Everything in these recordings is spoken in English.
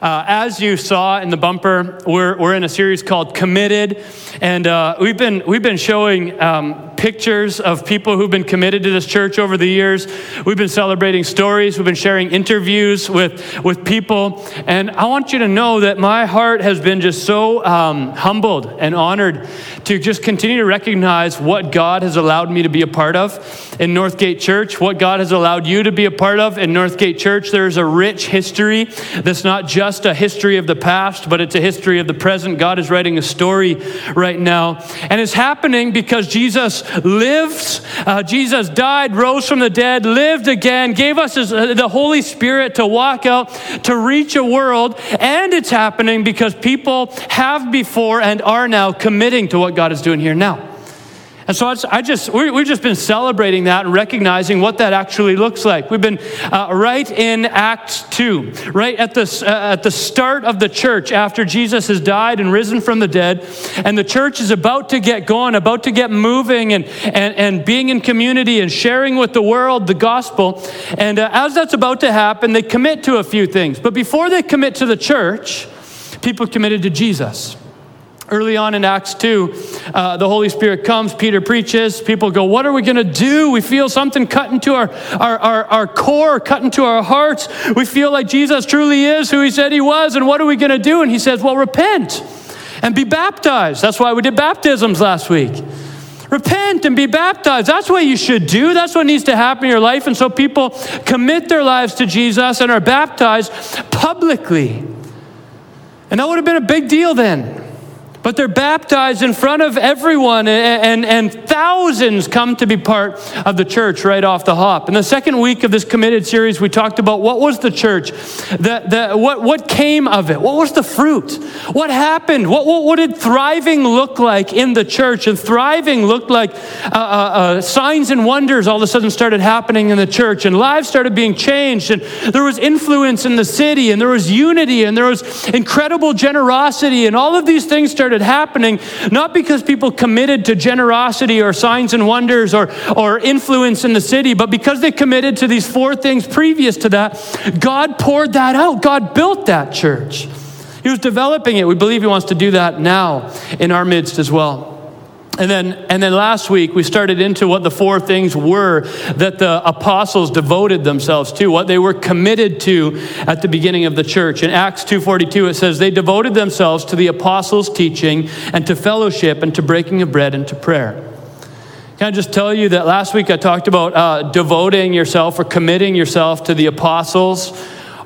Uh, as you saw in the bumper, we're, we're in a series called Committed, and uh, we've, been, we've been showing um, pictures of people who've been committed to this church over the years. We've been celebrating stories, we've been sharing interviews with, with people, and I want you to know that my heart has been just so um, humbled and honored to just continue to recognize what God has allowed me to be a part of in Northgate Church, what God has allowed you to be a part of in Northgate Church. There's a rich history that's not just a history of the past, but it's a history of the present. God is writing a story right now. And it's happening because Jesus lives. Uh, Jesus died, rose from the dead, lived again, gave us his, uh, the Holy Spirit to walk out, to reach a world. And it's happening because people have before and are now committing to what God is doing here now. And so I just, we've just been celebrating that and recognizing what that actually looks like. We've been uh, right in Acts 2, right at the, uh, at the start of the church after Jesus has died and risen from the dead. And the church is about to get going, about to get moving and, and, and being in community and sharing with the world the gospel. And uh, as that's about to happen, they commit to a few things. But before they commit to the church, people committed to Jesus. Early on in Acts 2, uh, the Holy Spirit comes, Peter preaches, people go, What are we going to do? We feel something cut into our, our, our, our, core, cut into our hearts. We feel like Jesus truly is who he said he was, and what are we going to do? And he says, Well, repent and be baptized. That's why we did baptisms last week. Repent and be baptized. That's what you should do. That's what needs to happen in your life. And so people commit their lives to Jesus and are baptized publicly. And that would have been a big deal then. But they're baptized in front of everyone, and, and, and, thousands come to be part of the church right off the hop. In the second week of this committed series, we talked about what was the church, the, the, what, what came of it, what was the fruit, what happened, what, what, what did thriving look like in the church. And thriving looked like uh, uh, uh, signs and wonders all of a sudden started happening in the church, and lives started being changed, and there was influence in the city, and there was unity, and there was incredible generosity, and all of these things started started happening, not because people committed to generosity or signs and wonders or, or influence in the city, but because they committed to these four things previous to that. God poured that out, God built that church. He was developing it. We believe He wants to do that now in our midst as well. And then, and then last week, we started into what the four things were that the apostles devoted themselves to, what they were committed to at the beginning of the church. In Acts 2.42, it says, they devoted themselves to the apostles' teaching and to fellowship and to breaking of bread and to prayer. Can I just tell you that last week I talked about uh, devoting yourself or committing yourself to the apostles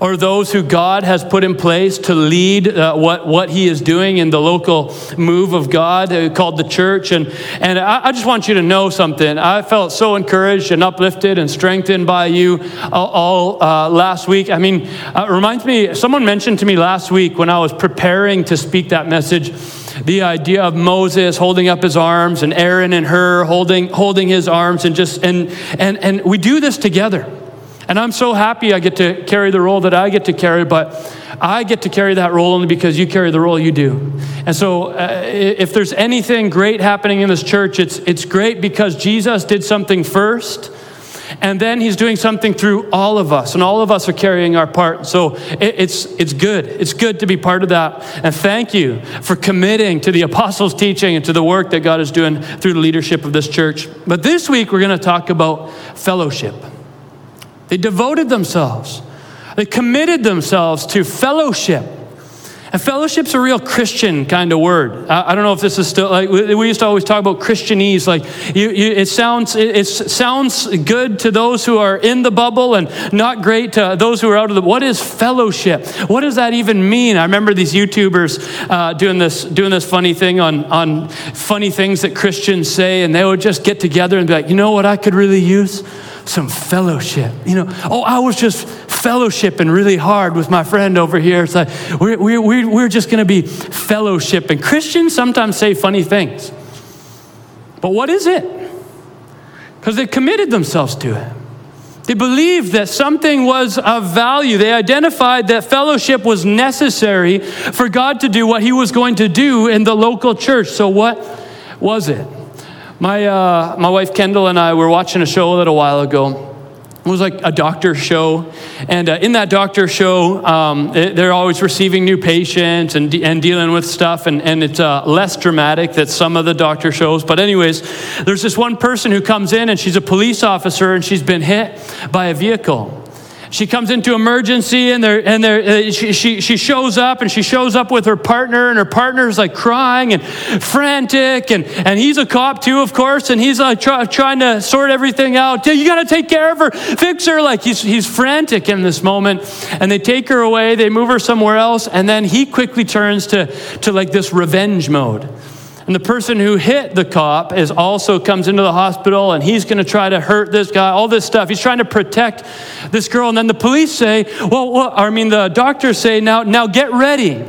or those who God has put in place to lead uh, what, what He is doing in the local move of God uh, called the church. And, and I, I, just want you to know something. I felt so encouraged and uplifted and strengthened by you all, all uh, last week. I mean, uh, it reminds me, someone mentioned to me last week when I was preparing to speak that message the idea of Moses holding up his arms and Aaron and Hur holding, holding his arms and just, and, and, and we do this together. And I'm so happy I get to carry the role that I get to carry, but I get to carry that role only because you carry the role you do. And so, uh, if there's anything great happening in this church, it's, it's great because Jesus did something first, and then he's doing something through all of us, and all of us are carrying our part. So, it, it's, it's good. It's good to be part of that. And thank you for committing to the apostles' teaching and to the work that God is doing through the leadership of this church. But this week, we're going to talk about fellowship. They devoted themselves, they committed themselves to fellowship. And fellowship's a real Christian kind of word. I, I, don't know if this is still like we used to always talk about Christianese. Like you, you, it sounds it, it, sounds good to those who are in the bubble and not great to those who are out of the. What is fellowship? What does that even mean? I remember these YouTubers uh, doing this doing this funny thing on on funny things that Christians say, and they would just get together and be like, you know what I could really use some fellowship. You know, oh, I was just fellowshipping really hard with my friend over here. It's like, we're, we're, we're just going to be fellowshipping. Christians sometimes say funny things. But what is it? Because they committed themselves to it. They believed that something was of value. They identified that fellowship was necessary for God to do what He was going to do in the local church. So, what was it? My, uh, my wife Kendall and I were watching a show a little while ago, It was like a doctor show. And uh, in that doctor show, um, they're always receiving new patients and, de- and dealing with stuff. And, and it's uh, less dramatic than some of the doctor shows. But, anyways, there's this one person who comes in and she's a police officer and she's been hit by a vehicle she comes into emergency and, they're, and they're, uh, she, she, she shows up and she shows up with her partner and her partner's like crying and frantic and, and he's a cop too of course and he's like try, trying to sort everything out. You got to take care of her. Fix her. Like he's, he's frantic in this moment. And they take her away. They move her somewhere else. And then he quickly turns to, to like this revenge mode and the person who hit the cop is also comes into the hospital and he's going to try to hurt this guy, all this stuff. He's trying to protect this girl. And then the police say, well, well I mean, the doctors say, now, now get ready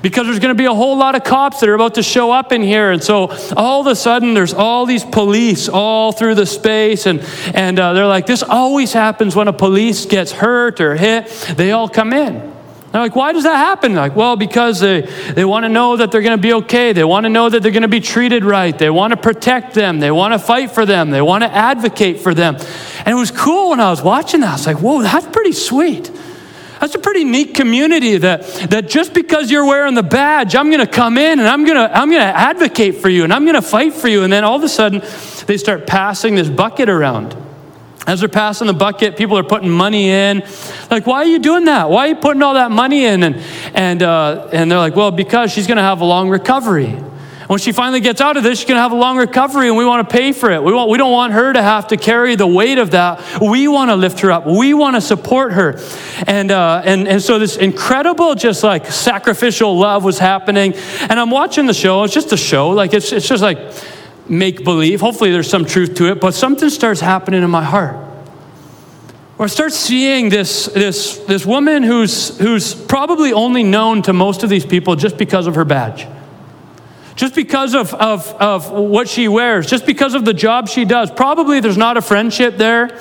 because there's going to be a whole lot of cops that are about to show up in here. And so all of a sudden, there's all these police all through the space. And, and uh, they're like, this always happens when a police gets hurt or hit. They all come in. They're like, why does that happen? Like, well, because they, they want to know that they're going to be okay. They want to know that they're going to be treated right. They want to protect them. They want to fight for them. They want to advocate for them. And it was cool when I was watching that. I was like, whoa, that's pretty sweet. That's a pretty neat community that, that just because you're wearing the badge, I'm going to come in and I'm going to I'm going to advocate for you and I'm going to fight for you. And then all of a sudden, they start passing this bucket around. As they're passing the bucket, people are putting money in. Like, why are you doing that? Why are you putting all that money in? And, and, uh, and they're like, well, because she's going to have a long recovery. When she finally gets out of this, she's going to have a long recovery, and we want to pay for it. We, want, we don't want her to have to carry the weight of that. We want to lift her up. We want to support her. And, uh, and, and so this incredible, just like sacrificial love was happening. And I'm watching the show. It's just a show. Like, it's, it's just like, make believe. Hopefully, there's some truth to it, but something starts happening in my heart. Or I start seeing this, this, this woman who's, who's probably only known to most of these people just because of her badge, just because of, of, of what she wears, just because of the job she does. Probably there's not a friendship there.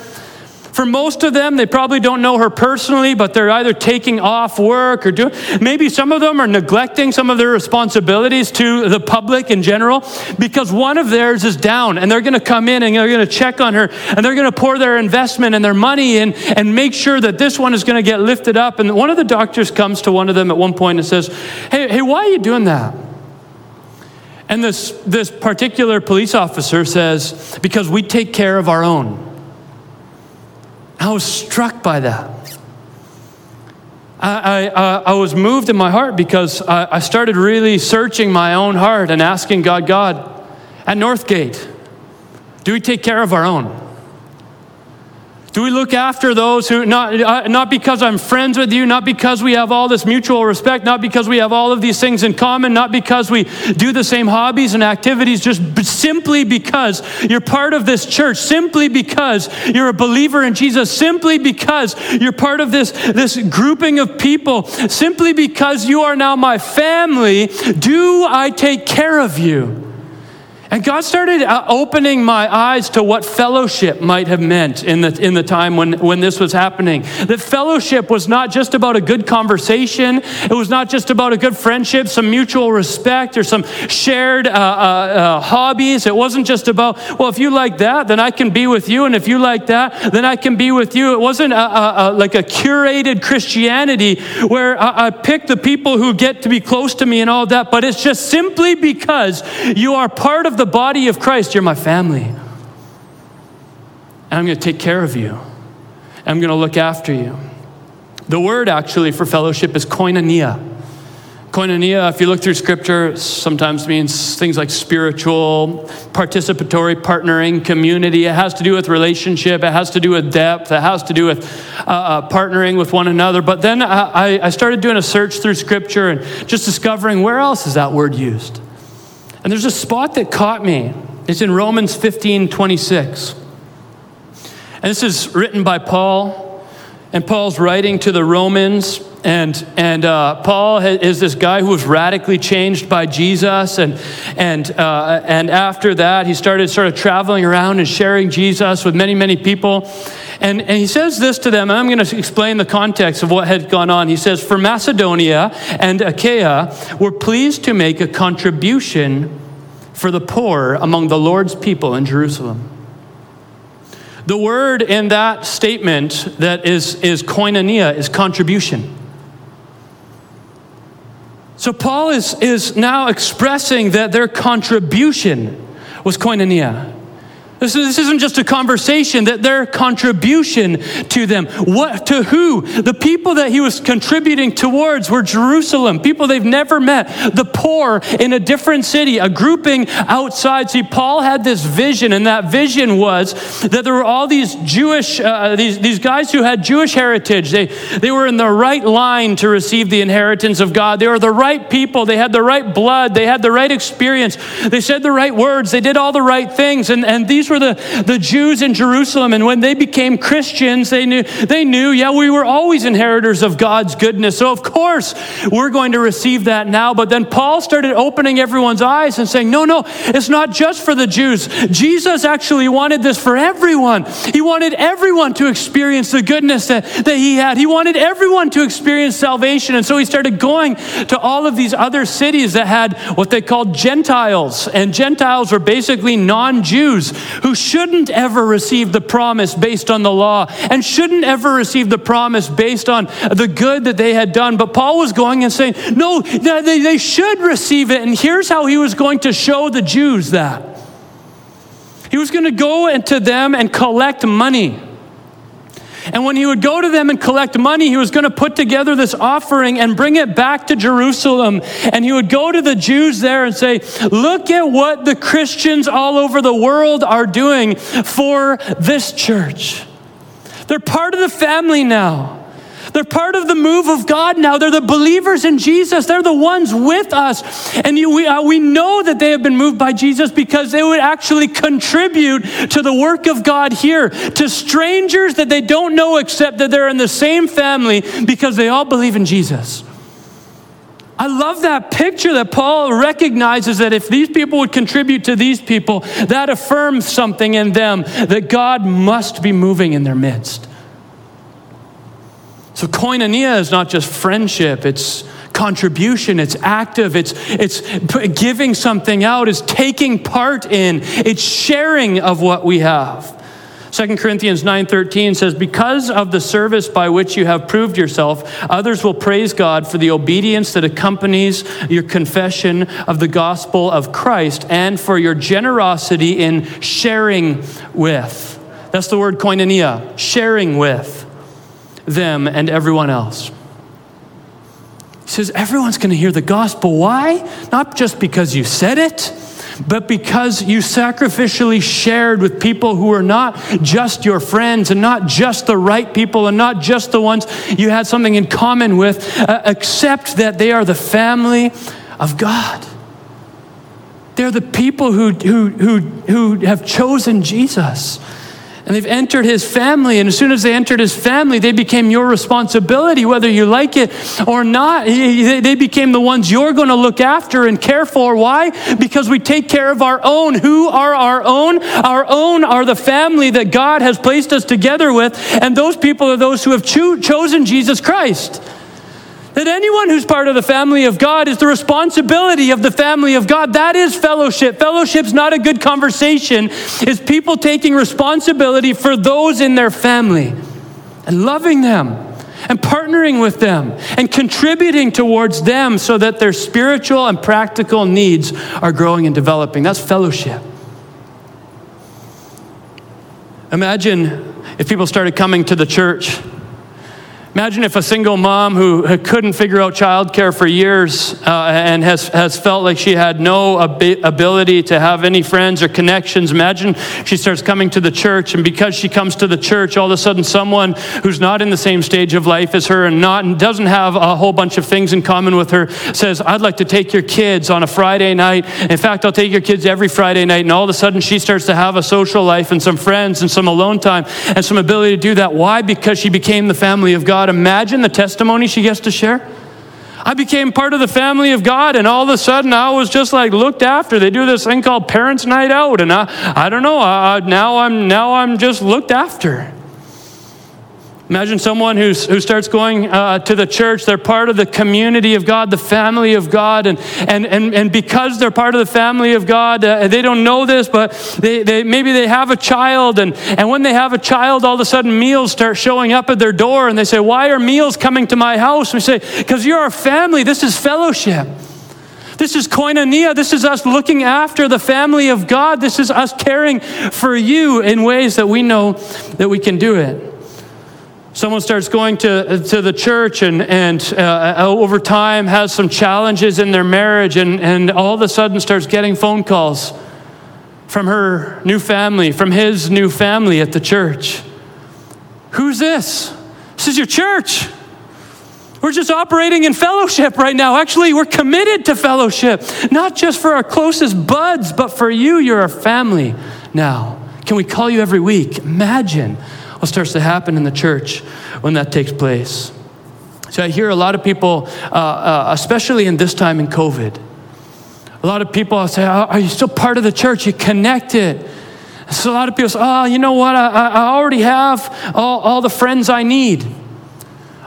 For most of them, they probably don't know her personally, but they're either taking off work or doing, maybe some of them are neglecting some of their responsibilities to the public in general because one of theirs is down and they're going to come in and they're going to check on her and they're going to pour their investment and their money in and make sure that this one is going to get lifted up. And one of the doctors comes to one of them at one point and says, Hey, hey why are you doing that? And this, this particular police officer says, Because we take care of our own. I was struck by that. I, I, I was moved in my heart because I, I started really searching my own heart and asking God, God, at Northgate, do we take care of our own? Do we look after those who, not, uh, not because I'm friends with you, not because we have all this mutual respect, not because we have all of these things in common, not because we do the same hobbies and activities, just simply because you're part of this church, simply because you're a believer in Jesus, simply because you're part of this, this grouping of people, simply because you are now my family, do I take care of you? And God started uh, opening my eyes to what fellowship might have meant in the, in the time when, when this was happening. That fellowship was not just about a good conversation, it was not just about a good friendship, some mutual respect, or some shared uh, uh, uh, hobbies. It wasn't just about, well, if you like that, then I can be with you, and if you like that, then I can be with you. It wasn't a, a, a, like a curated Christianity where I, I pick the people who get to be close to me and all that, but it's just simply because you are part of the body of Christ, you're my family. And I'm going to take care of you. I'm going to look after you. The word actually for fellowship is koinonia. Koinonia, if you look through scripture, sometimes means things like spiritual, participatory, partnering, community. It has to do with relationship, it has to do with depth, it has to do with uh, uh, partnering with one another. But then I, I started doing a search through scripture and just discovering where else is that word used. And there's a spot that caught me. It's in Romans 15 26. And this is written by Paul. And Paul's writing to the Romans. And, and uh, Paul is this guy who was radically changed by Jesus. And, and, uh, and after that, he started sort of traveling around and sharing Jesus with many, many people. And, and he says this to them, and I'm going to explain the context of what had gone on. He says, For Macedonia and Achaia were pleased to make a contribution for the poor among the Lord's people in Jerusalem. The word in that statement that is, is koinonia is contribution. So Paul is, is now expressing that their contribution was koinonia. This, this isn't just a conversation, that their contribution to them. What, to who? The people that he was contributing towards were Jerusalem, people they've never met, the poor in a different city, a grouping outside. See, Paul had this vision, and that vision was that there were all these Jewish, uh, these, these guys who had Jewish heritage. They, they were in the right line to receive the inheritance of God. They were the right people. They had the right blood. They had the right experience. They said the right words. They did all the right things. And, and these were the, the Jews in Jerusalem. And when they became Christians, they knew, they knew, yeah, we were always inheritors of God's goodness. So, of course, we're going to receive that now. But then Paul started opening everyone's eyes and saying, no, no, it's not just for the Jews. Jesus actually wanted this for everyone. He wanted everyone to experience the goodness that, that he had. He wanted everyone to experience salvation. And so he started going to all of these other cities that had what they called Gentiles. And Gentiles were basically non Jews who shouldn't ever receive the promise based on the law and shouldn't ever receive the promise based on the good that they had done. But Paul was going and saying, no, they, they should receive it. And here's how he was going to show the Jews that. He was going to go into them and collect money. And when he would go to them and collect money, he was going to put together this offering and bring it back to Jerusalem. And he would go to the Jews there and say, Look at what the Christians all over the world are doing for this church. They're part of the family now. They're part of the move of God now. They're the believers in Jesus. They're the ones with us. And we, uh, we know that they have been moved by Jesus because they would actually contribute to the work of God here, to strangers that they don't know except that they're in the same family because they all believe in Jesus. I love that picture that Paul recognizes that if these people would contribute to these people, that affirms something in them that God must be moving in their midst. So, koinonia is not just friendship, it's contribution, it's active, it's, it's giving something out, it's taking part in, it's sharing of what we have. 2 Corinthians 9:13 says because of the service by which you have proved yourself others will praise God for the obedience that accompanies your confession of the gospel of Christ and for your generosity in sharing with. That's the word koinonia, sharing with them and everyone else. He says, everyone's going to hear the gospel. Why? Not just because you said it, but because you sacrificially shared with people who are not just your friends and not just the right people and not just the ones you had something in common with, uh, except that they are the family of God. They're the people who, who, who, who have chosen Jesus. And they've entered his family. And as soon as they entered his family, they became your responsibility, whether you like it or not. They became the ones you're going to look after and care for. Why? Because we take care of our own. Who are our own? Our own are the family that God has placed us together with. And those people are those who have cho- chosen Jesus Christ. That anyone who's part of the family of God is the responsibility of the family of God. That is fellowship. Fellowship's not a good conversation. It's people taking responsibility for those in their family and loving them and partnering with them and contributing towards them so that their spiritual and practical needs are growing and developing. That's fellowship. Imagine if people started coming to the church Imagine if a single mom who couldn't figure out childcare for years uh, and has, has felt like she had no ab- ability to have any friends or connections. Imagine she starts coming to the church, and because she comes to the church, all of a sudden someone who's not in the same stage of life as her and not and doesn't have a whole bunch of things in common with her says, I'd like to take your kids on a Friday night. In fact, I'll take your kids every Friday night. And all of a sudden she starts to have a social life and some friends and some alone time and some ability to do that. Why? Because she became the family of God God. Imagine the testimony she gets to share. I became part of the family of God, and all of a sudden I was just like looked after. They do this thing called Parents' Night Out, and I, I don't know. I, now I'm now I'm just looked after. Imagine someone who's, who starts going uh, to the church. They're part of the community of God, the family of God. And, and, and, and because they're part of the family of God, uh, they don't know this, but they, they, maybe they have a child. And, and when they have a child, all of a sudden meals start showing up at their door. And they say, Why are meals coming to my house? And we say, Because you're our family. This is fellowship. This is koinonia. This is us looking after the family of God. This is us caring for you in ways that we know that we can do it. Someone starts going to, to the church and, and uh, over time has some challenges in their marriage and, and all of a sudden starts getting phone calls from her new family, from his new family at the church. Who's this? This is your church. We're just operating in fellowship right now. Actually, we're committed to fellowship, not just for our closest buds, but for you. You're our family now. Can we call you every week? Imagine what starts to happen in the church when that takes place. So I hear a lot of people, uh, uh, especially in this time in COVID, a lot of people say, oh, Are you still part of the church? You connected. So a lot of people say, Oh, you know what? I, I already have all, all the friends I need.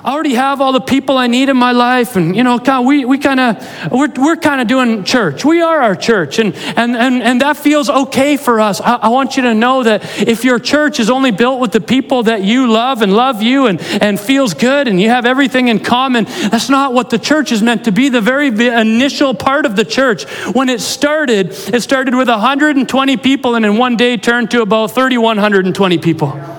I already have all the people I need in my life. And, you know, we, we kind of, we're, we're kind of doing church. We are our church. And, and, and, and that feels okay for us. I, I want you to know that if your church is only built with the people that you love and love you and, and feels good and you have everything in common, that's not what the church is meant to be. The very initial part of the church, when it started, it started with 120 people and in one day turned to about 3,120 people.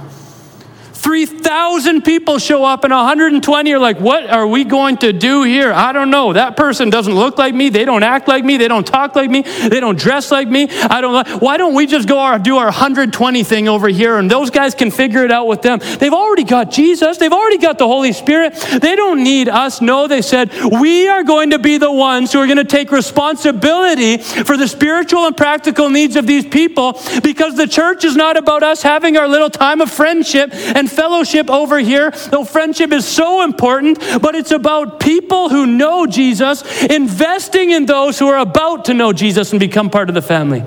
3,000 people show up and 120 are like, What are we going to do here? I don't know. That person doesn't look like me. They don't act like me. They don't talk like me. They don't dress like me. I don't Why don't we just go our, do our 120 thing over here and those guys can figure it out with them? They've already got Jesus. They've already got the Holy Spirit. They don't need us. No, they said, We are going to be the ones who are going to take responsibility for the spiritual and practical needs of these people because the church is not about us having our little time of friendship and fellowship over here, though friendship is so important, but it's about people who know Jesus investing in those who are about to know Jesus and become part of the family.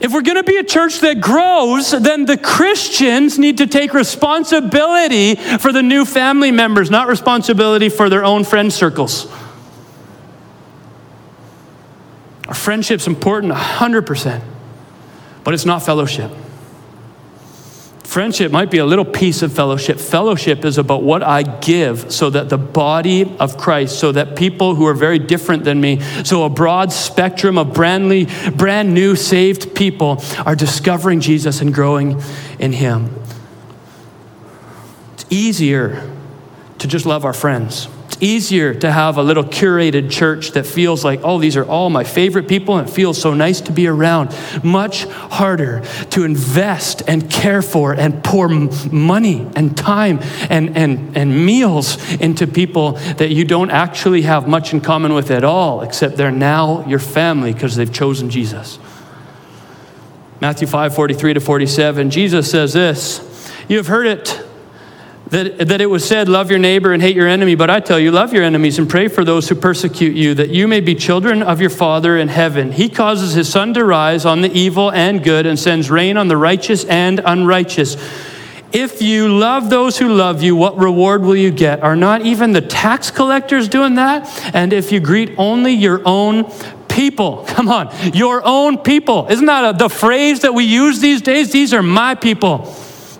If we're going to be a church that grows, then the Christians need to take responsibility for the new family members, not responsibility for their own friend circles. Our friendship's important 100%, but it's not fellowship. Friendship might be a little piece of fellowship. Fellowship is about what I give so that the body of Christ, so that people who are very different than me, so a broad spectrum of brand, brand new saved people are discovering Jesus and growing in Him. It's easier to just love our friends. It's easier to have a little curated church that feels like, oh, these are all my favorite people and it feels so nice to be around. Much harder to invest and care for and pour money and time and, and, and meals into people that you don't actually have much in common with at all, except they're now your family because they've chosen Jesus. Matthew 5 43 to 47, Jesus says this You have heard it that, that it was said, Love your neighbor and hate your enemy. But I tell you, love your enemies and pray for those who persecute you, that you may be children of your Father in heaven. He causes his sun to rise on the evil and good and sends rain on the righteous and unrighteous. If you love those who love you, what reward will you get? Are not even the tax collectors doing that? And if you greet only your own people, come on, your own people. Isn't that a, the phrase that we use these days? These are my people.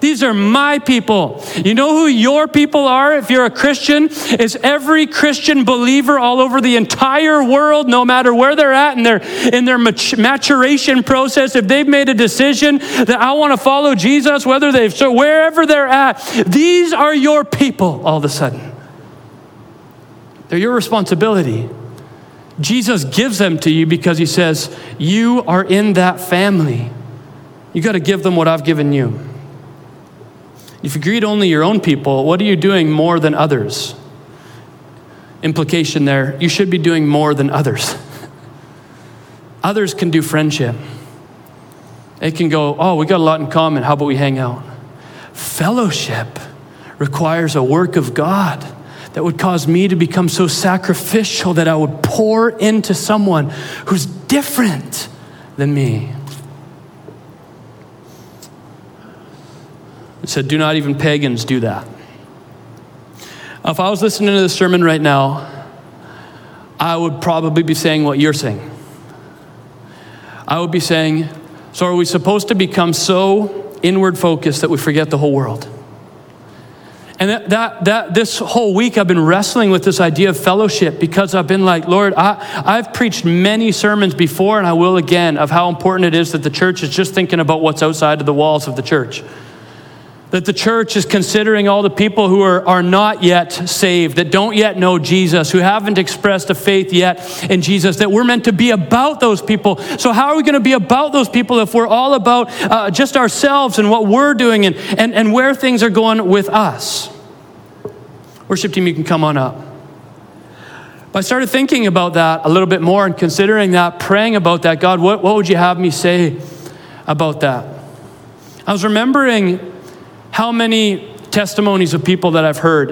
These are my people. You know who your people are if you're a Christian? Is every Christian believer all over the entire world, no matter where they're at in their, in their maturation process, if they've made a decision that I want to follow Jesus, whether they've, so wherever they're at, these are your people all of a sudden. They're your responsibility. Jesus gives them to you because he says, You are in that family. You got to give them what I've given you. If you greet only your own people, what are you doing more than others? Implication there, you should be doing more than others. others can do friendship. They can go, oh, we got a lot in common. How about we hang out? Fellowship requires a work of God that would cause me to become so sacrificial that I would pour into someone who's different than me. It said, Do not even pagans do that. If I was listening to this sermon right now, I would probably be saying what you're saying. I would be saying, So are we supposed to become so inward focused that we forget the whole world? And that, that, that, this whole week I've been wrestling with this idea of fellowship because I've been like, Lord, I, I've preached many sermons before and I will again of how important it is that the church is just thinking about what's outside of the walls of the church. That the church is considering all the people who are, are not yet saved, that don't yet know Jesus, who haven't expressed a faith yet in Jesus, that we're meant to be about those people. So, how are we going to be about those people if we're all about uh, just ourselves and what we're doing and, and, and where things are going with us? Worship team, you can come on up. But I started thinking about that a little bit more and considering that, praying about that. God, what, what would you have me say about that? I was remembering how many testimonies of people that I've heard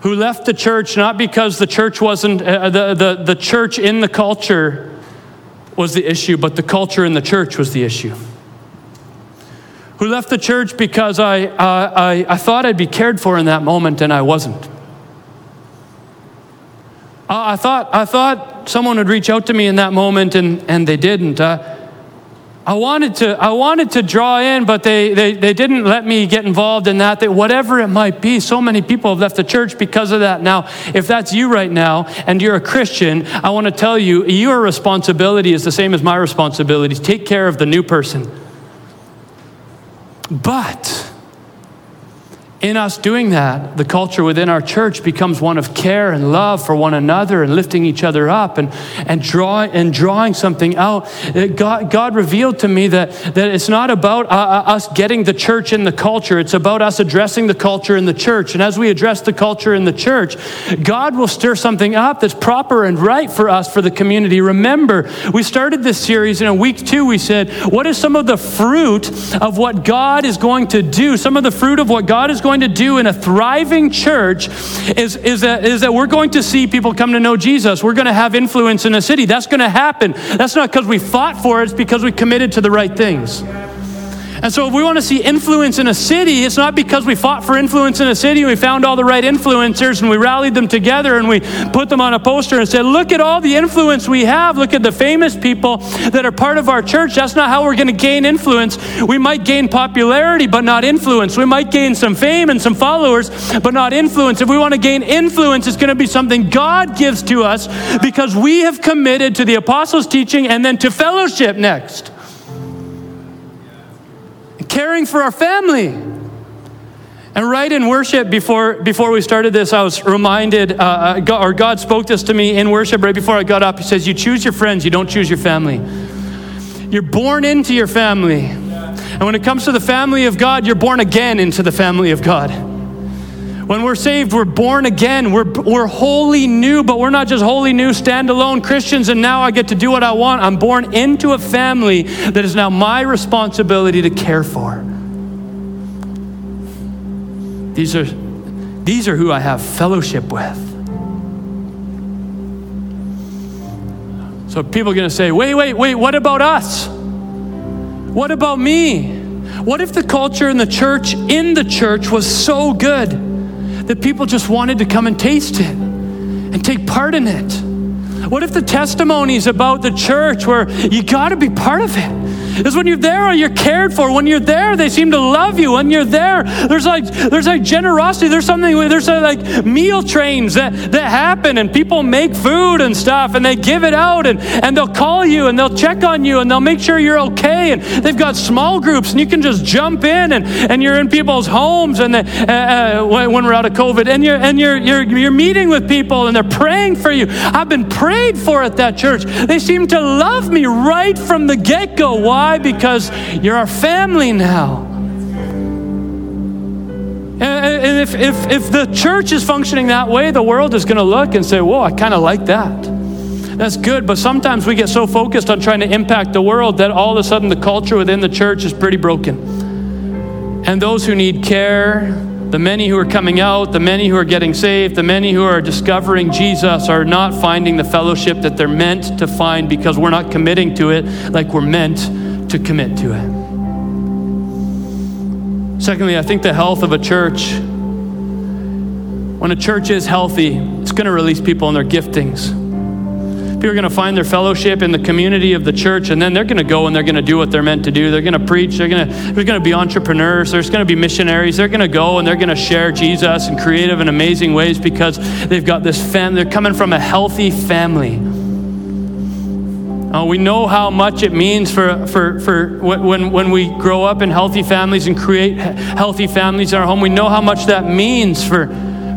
who left the church not because the church wasn't, uh, the, the, the church in the culture was the issue, but the culture in the church was the issue. Who left the church because I, uh, I, I thought I'd be cared for in that moment and I wasn't. I, thought, I thought someone would reach out to me in that moment and, and they didn't. Uh, I wanted to, I wanted to draw in, but they, they, they didn't let me get involved in that. That whatever it might be, so many people have left the church because of that. Now, if that's you right now and you're a Christian, I want to tell you, your responsibility is the same as my responsibility. Take care of the new person. But in us doing that, the culture within our church becomes one of care and love for one another and lifting each other up and, and, draw, and drawing something out. Uh, God, God revealed to me that, that it's not about uh, uh, us getting the church in the culture, it's about us addressing the culture in the church. And as we address the culture in the church, God will stir something up that's proper and right for us, for the community. Remember, we started this series, and in week two, we said, What is some of the fruit of what God is going to do? Some of the fruit of what God is going going to do in a thriving church is, is, that, is that we're going to see people come to know Jesus. We're going to have influence in a city. That's going to happen. That's not because we fought for it, it's because we committed to the right things. And so, if we want to see influence in a city, it's not because we fought for influence in a city we found all the right influencers and we rallied them together and we put them on a poster and said, Look at all the influence we have. Look at the famous people that are part of our church. That's not how we're going to gain influence. We might gain popularity, but not influence. We might gain some fame and some followers, but not influence. If we want to gain influence, it's going to be something God gives to us because we have committed to the apostles' teaching and then to fellowship next caring for our family. And right in worship, before, before we started this, I was reminded, uh, uh, God, or God spoke this to me in worship right before I got up. He says, You choose your friends, you don't choose your family. You're born into your family. And when it comes to the family of God, you're born again into the family of God. When we're saved, we're born again. We're, we're wholly new, but we're not just wholly new, standalone Christians, and now I get to do what I want. I'm born into a family that is now my responsibility to care for. These are, these are who I have fellowship with. So people are going to say, wait, wait, wait, what about us? What about me? What if the culture in the church, in the church, was so good? That people just wanted to come and taste it and take part in it? What if the testimonies about the church where you got to be part of it. is when you're there, or you're cared for. When you're there, they seem to love you. When you're there, there's like there's like generosity. There's something. There's like meal trains that that happen, and people make food and stuff, and they give it out, and and they'll call you, and they'll check on you, and they'll make sure you're okay. And they've got small groups, and you can just jump in, and and you're in people's homes, and uh, uh, when we're out of COVID, and you're and you're you're you're meeting with people, and they're praying for you. I've been prayed for at that church. They seem to love me right from the get go. Why? Why? Because you're our family now. And if, if, if the church is functioning that way, the world is going to look and say, Whoa, I kind of like that. That's good, but sometimes we get so focused on trying to impact the world that all of a sudden the culture within the church is pretty broken. And those who need care, the many who are coming out, the many who are getting saved, the many who are discovering Jesus are not finding the fellowship that they're meant to find because we're not committing to it like we're meant to commit to it. Secondly, I think the health of a church, when a church is healthy, it's going to release people in their giftings. People are going to find their fellowship in the community of the church, and then they're going to go and they're going to do what they're meant to do. They're going to preach. They're going to, there's going to be entrepreneurs. There's going to be missionaries. They're going to go and they're going to share Jesus in creative and amazing ways because they've got this family. They're coming from a healthy family. Uh, we know how much it means for, for, for when, when we grow up in healthy families and create healthy families in our home. We know how much that means for,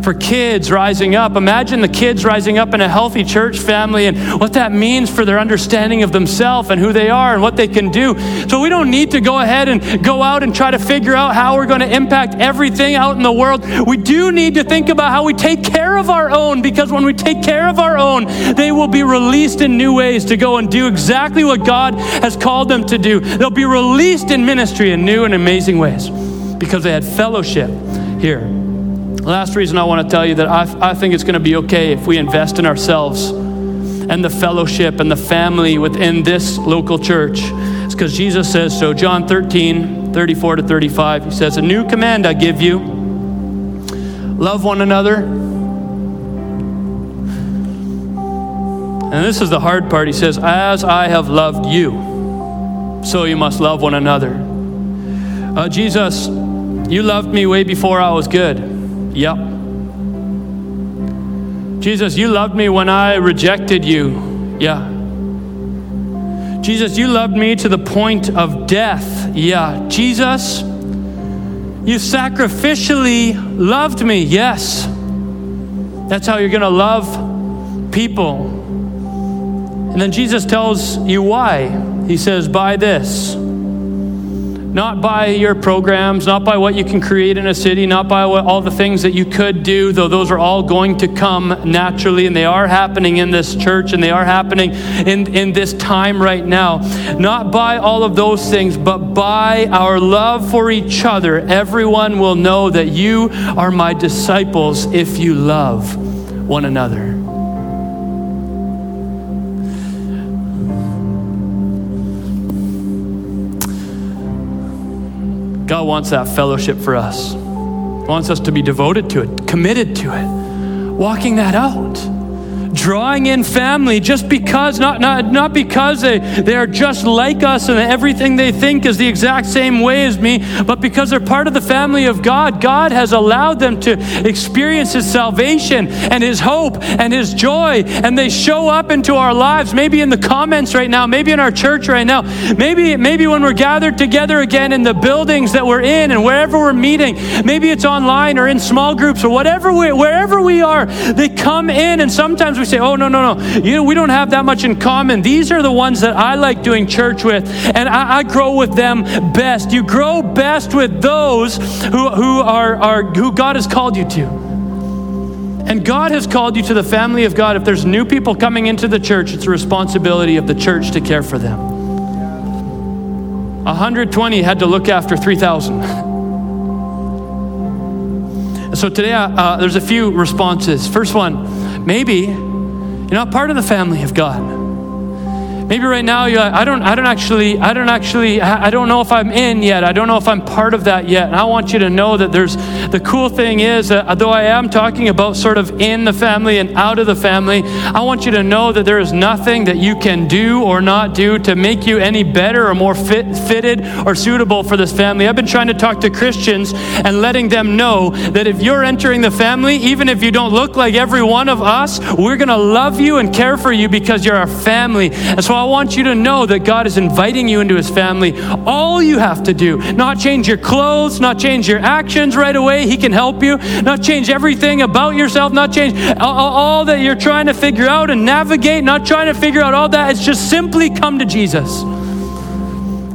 for kids rising up. Imagine the kids rising up in a healthy church family and what that means for their understanding of themselves and who they are and what they can do. So we don't need to go ahead and go out and try to figure out how we're going to impact everything out in the world. We do need to think about how we take care of our own because when we take care of our own, they will be released in new ways to go and do exactly what God has called them to do. They'll be released in ministry in new and amazing ways because they had fellowship here. Last reason I want to tell you that I, I think it's going to be okay if we invest in ourselves and the fellowship and the family within this local church. It's because Jesus says so. John 13, 34 to 35, he says, A new command I give you love one another. And this is the hard part. He says, As I have loved you, so you must love one another. Uh, Jesus, you loved me way before I was good. Yep. Jesus, you loved me when I rejected you. Yeah. Jesus, you loved me to the point of death. Yeah. Jesus, you sacrificially loved me. Yes. That's how you're going to love people. And then Jesus tells you why. He says, By this not by your programs, not by what you can create in a city, not by what, all the things that you could do, though those are all going to come naturally and they are happening in this church and they are happening in, in this time right now. Not by all of those things, but by our love for each other. Everyone will know that you are my disciples if you love one another. Wants that fellowship for us. He wants us to be devoted to it, committed to it, walking that out drawing in family just because, not, not, not because they, they are just like us and everything they think is the exact same way as me, but because they're part of the family of God. God has allowed them to experience His salvation and His hope and His joy, and they show up into our lives, maybe in the comments right now, maybe in our church right now, maybe, maybe when we're gathered together again in the buildings that we're in and wherever we're meeting, maybe it's online or in small groups or whatever we, wherever we are, they come in and sometimes we say, oh, no, no, no. You know, we don't have that much in common. These are the ones that I like doing church with, and I, I grow with them best. You grow best with those who, who, are, are, who God has called you to. And God has called you to the family of God. If there's new people coming into the church, it's the responsibility of the church to care for them. 120 had to look after 3,000. So today, uh, uh, there's a few responses. First one, maybe you're not part of the family of God. Maybe right now you're like, I don't, I don't actually, I don't actually, I don't know if I'm in yet. I don't know if I'm part of that yet. And I want you to know that there's, the cool thing is that though I am talking about sort of in the family and out of the family, I want you to know that there is nothing that you can do or not do to make you any better or more fit, fitted or suitable for this family. I've been trying to talk to Christians and letting them know that if you're entering the family, even if you don't look like every one of us, we're going to love you and care for you because you're our family. And so I want you to know that God is inviting you into his family. All you have to do, not change your clothes, not change your actions right away. He can help you. Not change everything about yourself, not change all, that you're trying to figure out and navigate, not trying to figure out all that. It's just simply come to Jesus.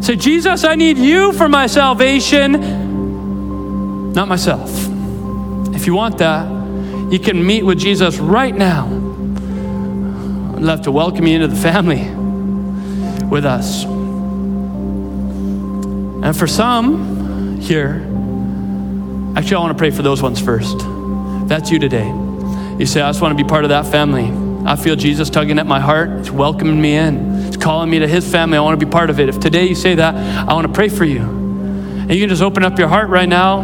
Say, Jesus, I need you for my salvation, not myself. If you want that, you can meet with Jesus right now. I'd love to welcome you into the family with us. And for some here, actually, I want to pray for those ones first. That's you today. You say, I just want to be part of that family. I feel Jesus tugging at my heart. It's welcoming me in. It's calling me to his family. I want to be part of it. If today you say that, I want to pray for you. And you can just open up your heart right now.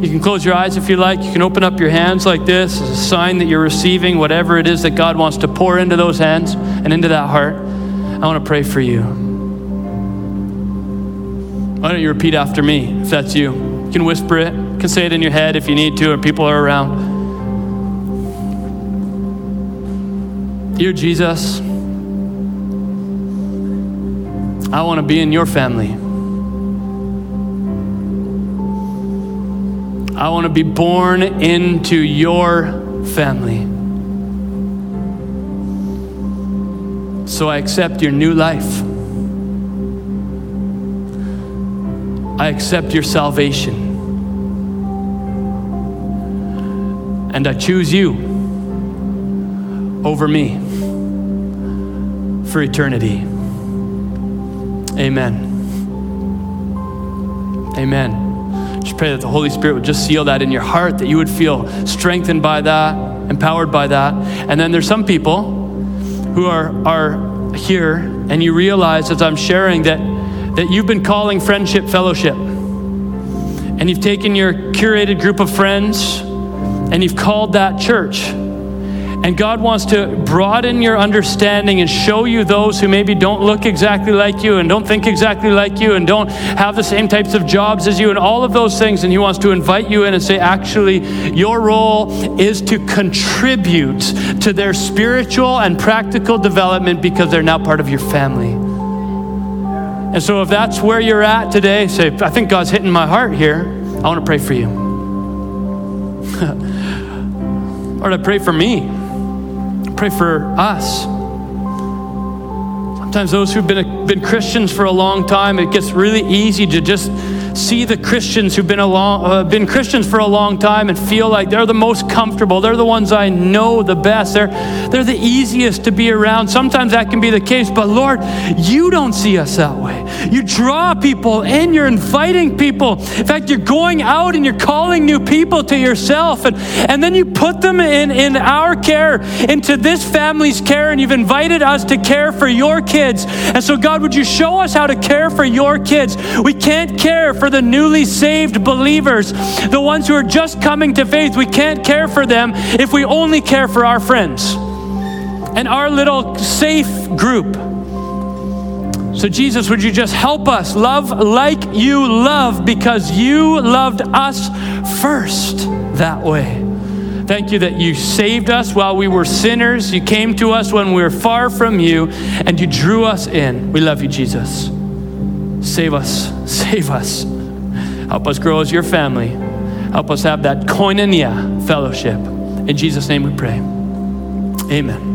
You can close your eyes if you like. You can open up your hands like this as a sign that you're receiving whatever it is that God wants to pour into those hands and into that heart. I want to pray for you. Why don't you repeat after me if that's you? You can whisper it, you can say it in your head if you need to, or people are around. Dear Jesus, I want to be in your family. I want to be born into your family. So I accept your new life. I accept your salvation. And I choose you over me for eternity. Amen. Amen. Just pray that the Holy Spirit would just seal that in your heart, that you would feel strengthened by that, empowered by that. And then there's some people who are, are here, and you realize as I'm sharing that, that you've been calling friendship fellowship. And you've taken your curated group of friends and you've called that church. And God wants to broaden your understanding and show you those who maybe don't look exactly like you and don't think exactly like you and don't have the same types of jobs as you and all of those things. And He wants to invite you in and say, actually, your role is to contribute to their spiritual and practical development because they're now part of your family. And so, if that's where you're at today, say, I think God's hitting my heart here. I want to pray for you. Lord, I pray for me pray for us. Sometimes those who've been, been Christians for a long time, it gets really easy to just see the Christians who've been, long, uh, been Christians for a long time and feel like they're the most comfortable. They're the ones I know the best. They're, they're the easiest to be around. Sometimes that can be the case, but Lord, you don't see us that way. You draw people in, you're inviting people. In fact, you're going out and you're calling new people to yourself, and, and then you put them in, in our care, into this family's care, and you've invited us to care for your kids. And so, God, would you show us how to care for your kids? We can't care for for the newly saved believers, the ones who are just coming to faith. We can't care for them if we only care for our friends and our little safe group. So, Jesus, would you just help us love like you love because you loved us first that way? Thank you that you saved us while we were sinners. You came to us when we were far from you, and you drew us in. We love you, Jesus. Save us. Save us. Help us grow as your family. Help us have that koinonia fellowship. In Jesus' name we pray. Amen.